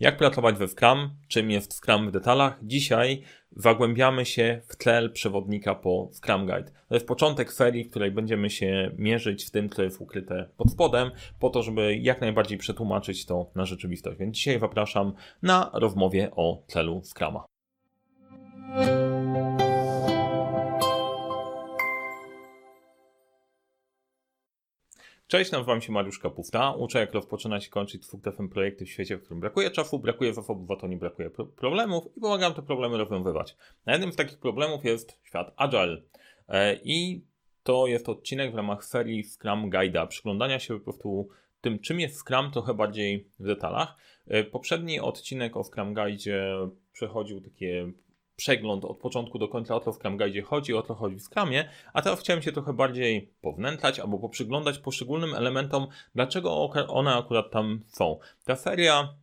Jak pracować we Scrum? Czym jest Scrum w detalach? Dzisiaj zagłębiamy się w tlel przewodnika po Scrum Guide. To jest początek serii, w której będziemy się mierzyć w tym, co jest ukryte pod spodem, po to, żeby jak najbardziej przetłumaczyć to na rzeczywistość. Więc dzisiaj zapraszam na rozmowie o tlelu Scruma. Cześć, nazywam się Mariusz Kapufta. Uczę, jak rozpoczynać i kończyć twórcem projekty w świecie, w którym brakuje czasu, brakuje to nie brakuje pro problemów i pomagam te problemy rozwiązywać. A jednym z takich problemów jest świat Agile. E, I to jest odcinek w ramach serii Scrum Guide'a, przyglądania się po prostu tym, czym jest Scrum, trochę bardziej w detalach. E, poprzedni odcinek o Scrum Guide'zie przechodził takie przegląd od początku do końca o co w Scrum Guide chodzi, o co chodzi w Scrumie, a teraz chciałem się trochę bardziej pownętlać albo poprzyglądać poszczególnym elementom, dlaczego one akurat tam są. Ta seria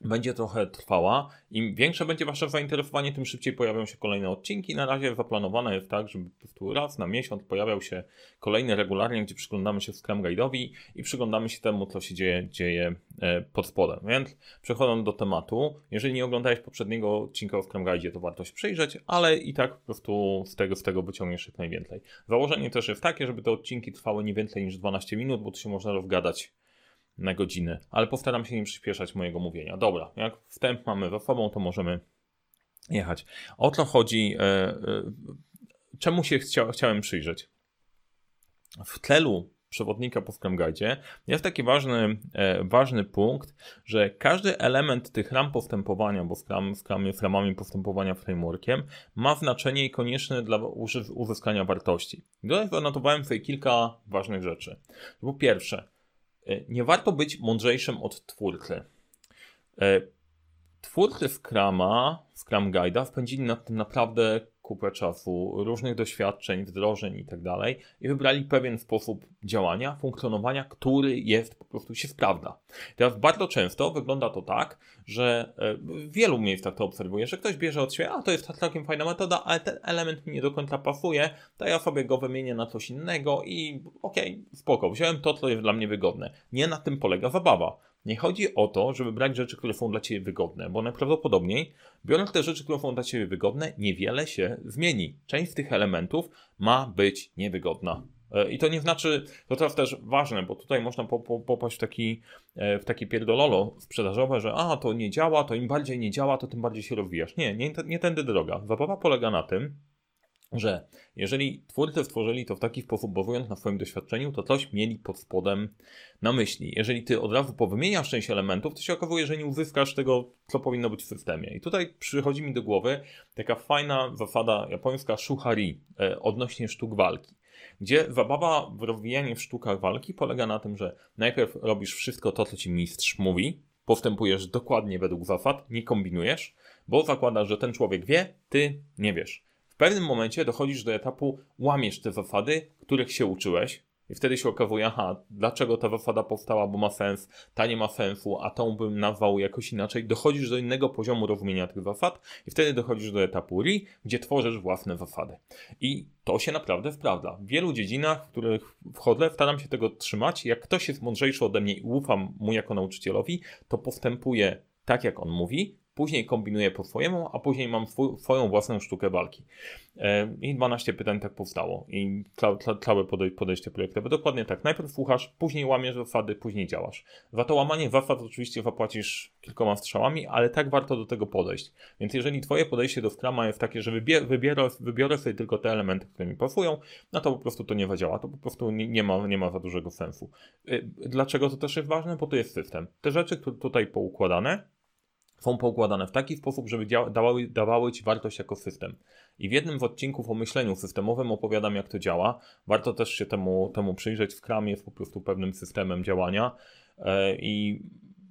będzie trochę trwała. Im większe będzie Wasze zainteresowanie, tym szybciej pojawią się kolejne odcinki. Na razie zaplanowane jest tak, żeby po prostu raz na miesiąc pojawiał się kolejny regularnie, gdzie przyglądamy się Scrum Guide'owi i przyglądamy się temu, co się dzieje, dzieje e, pod spodem. Więc przechodząc do tematu, jeżeli nie oglądałeś poprzedniego odcinka o Scrum Guide, to warto się przyjrzeć, ale i tak po prostu z tego, z tego wyciągniesz jak najwięcej. Założenie też jest takie, żeby te odcinki trwały nie więcej niż 12 minut, bo tu się można rozgadać na godzinę, ale postaram się nie przyspieszać mojego mówienia. Dobra, jak wstęp mamy za sobą, to możemy jechać. O co chodzi? E, e, czemu się chcia, chciałem przyjrzeć? W tlelu przewodnika po Scrum Guide jest taki ważny, e, ważny punkt, że każdy element tych ram postępowania, bo Scrum, Scrum jest ramami postępowania frameworkiem, ma znaczenie i konieczne dla uzyskania wartości. Tutaj zanotowałem sobie kilka ważnych rzeczy. Po pierwsze, nie warto być mądrzejszym od twórcy. E, twórcy Scrama, Scrum Guide'a wpędzili nad tym naprawdę kupę czasu, różnych doświadczeń, wdrożeń i tak dalej i wybrali pewien sposób działania, funkcjonowania, który jest po prostu się sprawdza. Teraz bardzo często wygląda to tak, że e, w wielu miejscach to obserwuję, że ktoś bierze od siebie, a to jest całkiem fajna metoda, ale ten element mi nie do końca pasuje, to ja sobie go wymienię na coś innego i okej, okay, spoko, wziąłem to, co jest dla mnie wygodne. Nie na tym polega zabawa. Nie chodzi o to, żeby brać rzeczy, które są dla Ciebie wygodne, bo najprawdopodobniej, biorąc te rzeczy, które są dla Ciebie wygodne, niewiele się zmieni. Część z tych elementów ma być niewygodna. E, I to nie znaczy, to teraz też ważne, bo tutaj można po, po, popaść w taki, e, w taki pierdololo sprzedażowe, że a, to nie działa, to im bardziej nie działa, to tym bardziej się rozwijasz. Nie, nie, nie tędy droga. Zabawa polega na tym, że jeżeli twórcy stworzyli to w taki sposób, bazując na swoim doświadczeniu, to coś mieli pod spodem na myśli. Jeżeli ty od razu powymieniasz część elementów, to się okazuje, że nie uzyskasz tego, co powinno być w systemie. I tutaj przychodzi mi do głowy taka fajna zasada japońska shuhari e, odnośnie sztuk walki. Gdzie zabawa w rozwijanie w sztukach walki polega na tym, że najpierw robisz wszystko to, co ci mistrz mówi, postępujesz dokładnie według zasad, nie kombinujesz, bo zakładasz, że ten człowiek wie, ty nie wiesz. W pewnym momencie dochodzisz do etapu, łamiesz te zasady, których się uczyłeś, i wtedy się okazuje, aha, dlaczego ta zasada powstała, bo ma sens, ta nie ma sensu, a tą bym nazwał jakoś inaczej. Dochodzisz do innego poziomu rozumienia tych zasad i wtedy dochodzisz do etapu RI, gdzie tworzysz własne zasady. I to się naprawdę sprawdza. W wielu dziedzinach, w których wchodzę, staram się tego trzymać. Jak ktoś jest mądrzejszy ode mnie i ufam mu jako nauczycielowi, to postępuje tak, jak on mówi, później kombinuję po swojemu, a później mam swoją własną sztukę walki. E, I 12 pytań tak powstało. I całe podejście projektowe. Dokładnie tak. Najpierw słuchasz, później łamiesz zasady, później działasz. Za to łamanie zasad oczywiście zapłacisz kilkoma strzałami, ale tak warto do tego podejść. Więc jeżeli twoje podejście do Scrama jest takie, że wybiorę, wybiorę sobie tylko te elementy, które mi pasują, no to po prostu to nie zadziała. To po prostu nie, nie, ma, nie ma za dużego sensu. E, dlaczego to też jest ważne? Bo to jest system. Te rzeczy, które tutaj poukładane, są poukładane w taki sposób, żeby dawały, dawały Ci wartość jako system. I w jednym z odcinków o myśleniu systemowym opowiadam, jak to działa. Warto też się temu, temu przyjrzeć. Scrum jest po prostu pewnym systemem działania e, i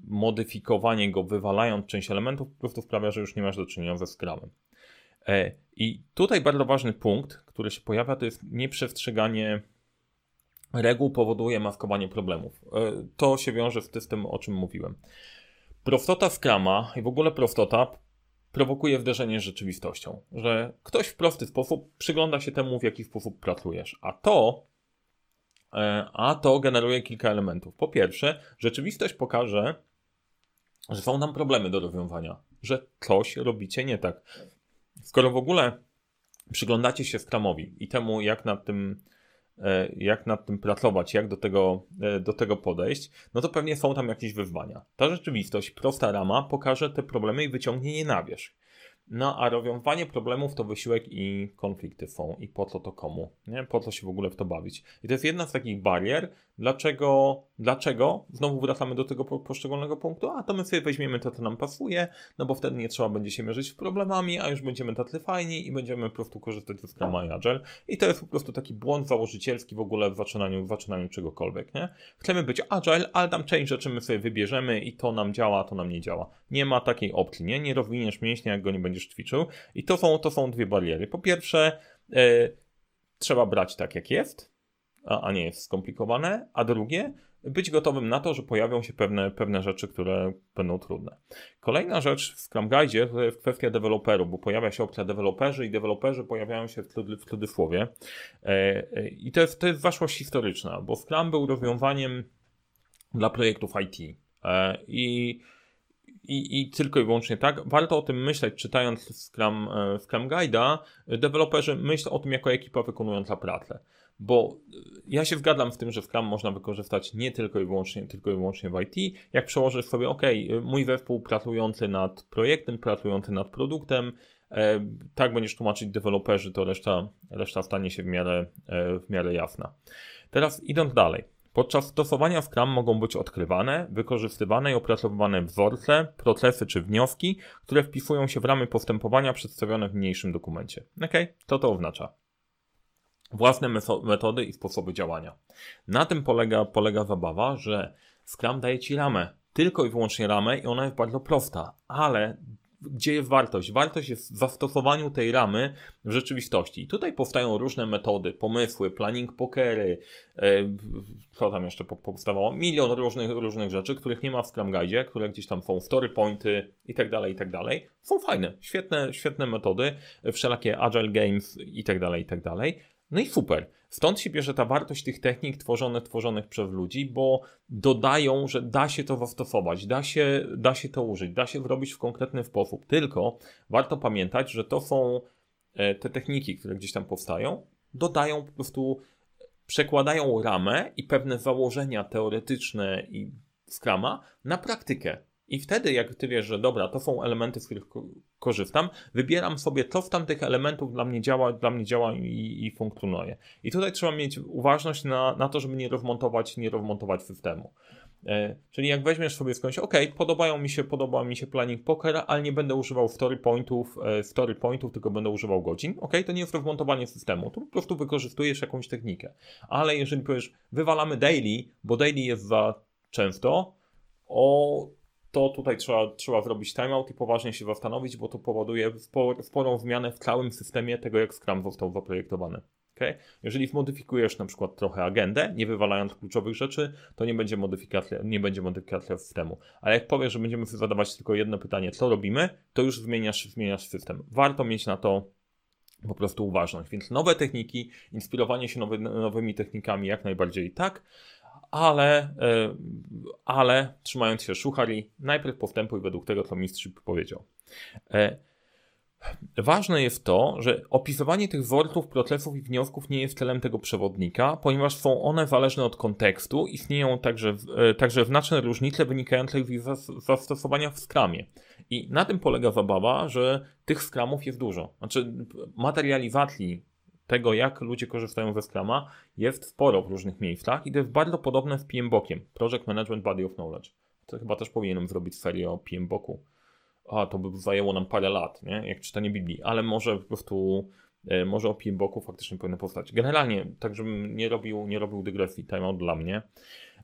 modyfikowanie go, wywalając część elementów, po prostu sprawia, że już nie masz do czynienia ze Scrumem. E, I tutaj bardzo ważny punkt, który się pojawia, to jest nieprzestrzeganie reguł powoduje maskowanie problemów. E, to się wiąże z tym, o czym mówiłem. Prostota Scrama i w ogóle prostota prowokuje wderzenie z rzeczywistością, że ktoś w prosty sposób przygląda się temu, w jaki sposób pracujesz, a to e, a to generuje kilka elementów. Po pierwsze, rzeczywistość pokaże, że są nam problemy do rozwiązania, że coś robicie nie tak. Skoro w ogóle przyglądacie się Scrumowi i temu, jak nad tym, jak nad tym pracować, jak do tego, e, do tego podejść, no to pewnie są tam jakieś wyzwania. Ta rzeczywistość, prosta rama pokaże te problemy i wyciągnie je na wierzch. No a rozwiązanie problemów to wysiłek i konflikty są. I po co to komu? Nie? Po co się w ogóle w to bawić? I to jest jedna z takich barier, Dlaczego, dlaczego? Znowu wracamy do tego poszczególnego punktu, a to my sobie weźmiemy to, co nam pasuje, no bo wtedy nie trzeba będzie się mierzyć z problemami, a już będziemy tacy fajni i będziemy po prostu korzystać ze Scruma i Agile. I to jest po prostu taki błąd założycielski w ogóle w zaczynaniu, w zaczynaniu czegokolwiek, nie? Chcemy być Agile, ale tam część rzeczy my sobie wybierzemy i to nam działa, a to nam nie działa. Nie ma takiej opcji, nie? Nie rozwiniesz mięśnia, jak go nie będziesz ćwiczył. I to są, to są dwie bariery. Po pierwsze, yy, trzeba brać tak, jak jest, a, nie jest skomplikowane, a drugie, być gotowym na to, że pojawią się pewne, pewne rzeczy, które będą trudne. Kolejna rzecz w Scrum Guide to jest kwestia deweloperów, bo pojawia się opcja deweloperzy i deweloperzy pojawiają się w, w cudzysłowie. E, e, I to jest, to jest waszłość historyczna, bo Scrum był rozwiązaniem dla projektów IT. E, I i, i tylko i wyłącznie tak. Warto o tym myśleć, czytając Scrum, Scrum Guide'a. Deweloperzy myślą o tym jako ekipa wykonująca pracę bo ja się zgadzam w tym, że Scrum można wykorzystać nie tylko i wyłącznie, tylko i wyłącznie w IT. Jak przełożysz sobie, ok, mój zespół pracujący nad projektem, pracujący nad produktem, e, tak będziesz tłumaczyć deweloperzy, to reszta, reszta stanie się w miarę, e, w miarę jasna. Teraz idąc dalej. Podczas stosowania Scrum mogą być odkrywane, wykorzystywane i opracowywane wzorce, procesy czy wnioski, które wpisują się w ramy postępowania przedstawione w mniejszym dokumencie. Ok, co to oznacza? Własne metody i sposoby działania. Na tym polega, polega zabawa, że Scrum daje ci ramę, tylko i wyłącznie ramę i ona jest bardzo prosta, ale gdzie jest wartość? Wartość jest w zastosowaniu tej ramy w rzeczywistości. I tutaj powstają różne metody, pomysły, planning pokery, e, co tam jeszcze powstawało? Milion różnych, różnych rzeczy, których nie ma w Scrum Guide, które gdzieś tam są, story pointy i tak dalej, i tak. Są fajne, świetne, świetne metody, wszelakie agile games i tak no i super. Stąd się bierze ta wartość tych technik tworzonych, tworzonych przez ludzi, bo dodają, że da się to zastosować, da się, da się to użyć, da się zrobić w konkretny sposób. Tylko warto pamiętać, że to są e, te techniki, które gdzieś tam powstają, dodają po prostu, przekładają ramę i pewne założenia teoretyczne i skrama na praktykę. I wtedy, jak ty wiesz, że dobra, to są elementy, z których korzystam, wybieram sobie, co w tamtych elementów dla mnie działa, dla mnie działa i, i funkcjonuje. I tutaj trzeba mieć uważność na, na to, żeby nie rozmontować, nie rozmontować systemu. E, czyli jak weźmiesz sobie skądś, ok, podobają mi się, podoba mi się planning poker, ale nie będę używał story pointów, e, story pointów, tylko będę używał godzin, ok, to nie jest rozmontowanie systemu, to po prostu wykorzystujesz jakąś technikę. Ale jeżeli powiesz, wywalamy daily, bo daily jest za często, o to tutaj trzeba, trzeba zrobić timeout i poważnie się zastanowić, bo to powoduje sporą zmianę w całym systemie tego, jak Scrum został zaprojektowany. Okay? Jeżeli zmodyfikujesz na przykład trochę agendę, nie wywalając kluczowych rzeczy, to nie będzie modyfikacja, nie będzie modyfikacja systemu. Ale jak powiesz, że będziemy zadawać tylko jedno pytanie, co robimy, to już zmieniasz, zmieniasz system. Warto mieć na to po prostu uważność. Więc nowe techniki, inspirowanie się nowy, nowymi technikami jak najbardziej tak, ale, e, ale trzymając się szuchari, najpierw postępuj według tego, co mistrz powiedział. E, ważne jest to, że opisywanie tych wzorców, procesów i wniosków nie jest celem tego przewodnika, ponieważ są one zależne od kontekstu, istnieją także, e, także znaczne różnice wynikające z ich zastosowania w skramie. I na tym polega zabawa, że tych skramów jest dużo. Znaczy materializacji tego, jak ludzie korzystają ze Scrama, jest sporo w różnych miejscach i to jest bardzo podobne z PMBOKiem, Project Management Body of Knowledge. To chyba też powinienem zrobić serię o PMBOKu. A, to by zajęło nam parę lat, nie? jak czytanie Biblii, ale może po prostu, e, może o PMBOKu faktycznie powinno powstać. Generalnie, tak żebym nie robił, nie robił dygresji, timeout dla mnie.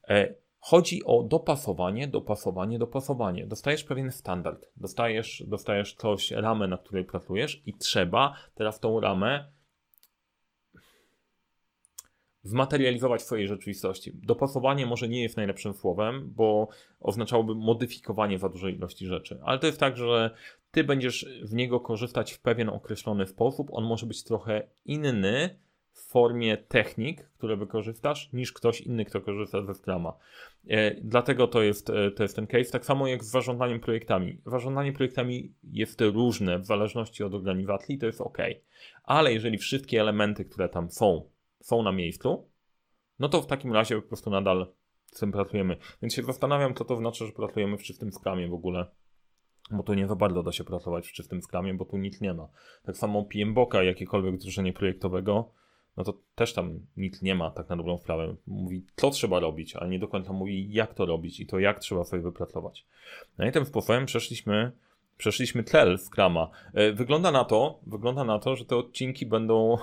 E, chodzi o dopasowanie, dopasowanie, dopasowanie. Dostajesz pewien standard, dostajesz, dostajesz coś, ramę, na której pracujesz i trzeba teraz tą ramę zmaterializować swojej rzeczywistości. Dopasowanie może nie jest najlepszym słowem, bo oznaczałoby modyfikowanie za dużej ilości rzeczy, ale to jest tak, że ty będziesz w niego korzystać w pewien określony sposób. On może być trochę inny w formie technik, które wykorzystasz, niż ktoś inny, kto korzysta ze Scrama. E, dlatego to jest, e, to jest ten case. Tak samo jak z zarządzaniem projektami. Zarządzanie projektami jest różne w zależności od organizacji, to jest ok. Ale jeżeli wszystkie elementy, które tam są, są na miejscu, no to w takim razie po prostu nadal z tym pracujemy. Więc się zastanawiam, co to znaczy, że pracujemy w czystym skramie w ogóle. Bo tu nie za bardzo da się pracować w czystym skramie, bo tu nic nie ma. Tak samo PMBOKa, jakiekolwiek wdrożenie projektowego, no to też tam nic nie ma tak na dobrą sprawę. Mówi, co trzeba robić, ale nie do końca mówi, jak to robić i to jak trzeba sobie wypracować. No i tym sposobem przeszliśmy, przeszliśmy tlel w Krama. E, wygląda na to, wygląda na to, że te odcinki będą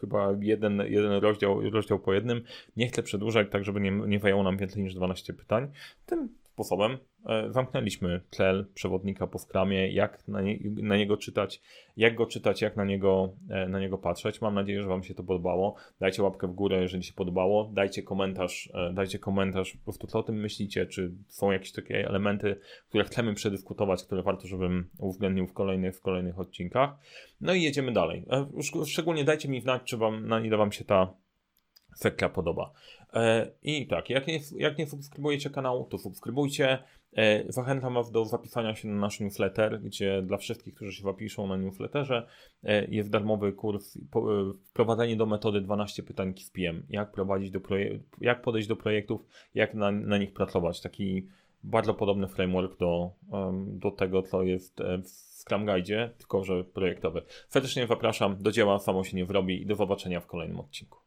chyba jeden, jeden rozdział, rozdział po jednym. Nie chcę przedłużać tak, żeby nie, nie zajęło nam więcej niż 12 pytań. Tym sposobem e, zamknęliśmy tlel przewodnika po skramie, jak na, nie, na, niego czytać, jak go czytać, jak na niego, e, na niego patrzeć. Mam nadzieję, że Wam się to podobało. Dajcie łapkę w górę, jeżeli się podobało. Dajcie komentarz, e, dajcie komentarz po prostu, co o tym myślicie, czy są jakieś takie elementy, które chcemy przedyskutować, które warto, żebym uwzględnił w kolejnych, w kolejnych odcinkach. No i jedziemy dalej. Szczególnie dajcie mi znać, czy wam, na ile Wam się ta sekcja podoba. E, I tak, jak nie, jak nie subskrybujecie kanału, to subskrybujcie. E, zachęcam Was do zapisania się na nasz newsletter, gdzie dla wszystkich, którzy się zapiszą na newsletterze, e, jest darmowy kurs wprowadzenie do metody 12 pytań z PM. Jak prowadzić do jak podejść do projektów, jak na, na nich pracować. Taki bardzo podobny framework do, do tego, co jest w Scrum Guide, tylko że projektowy. Serdecznie zapraszam, do dzieła samo się nie wrobi i do zobaczenia w kolejnym odcinku.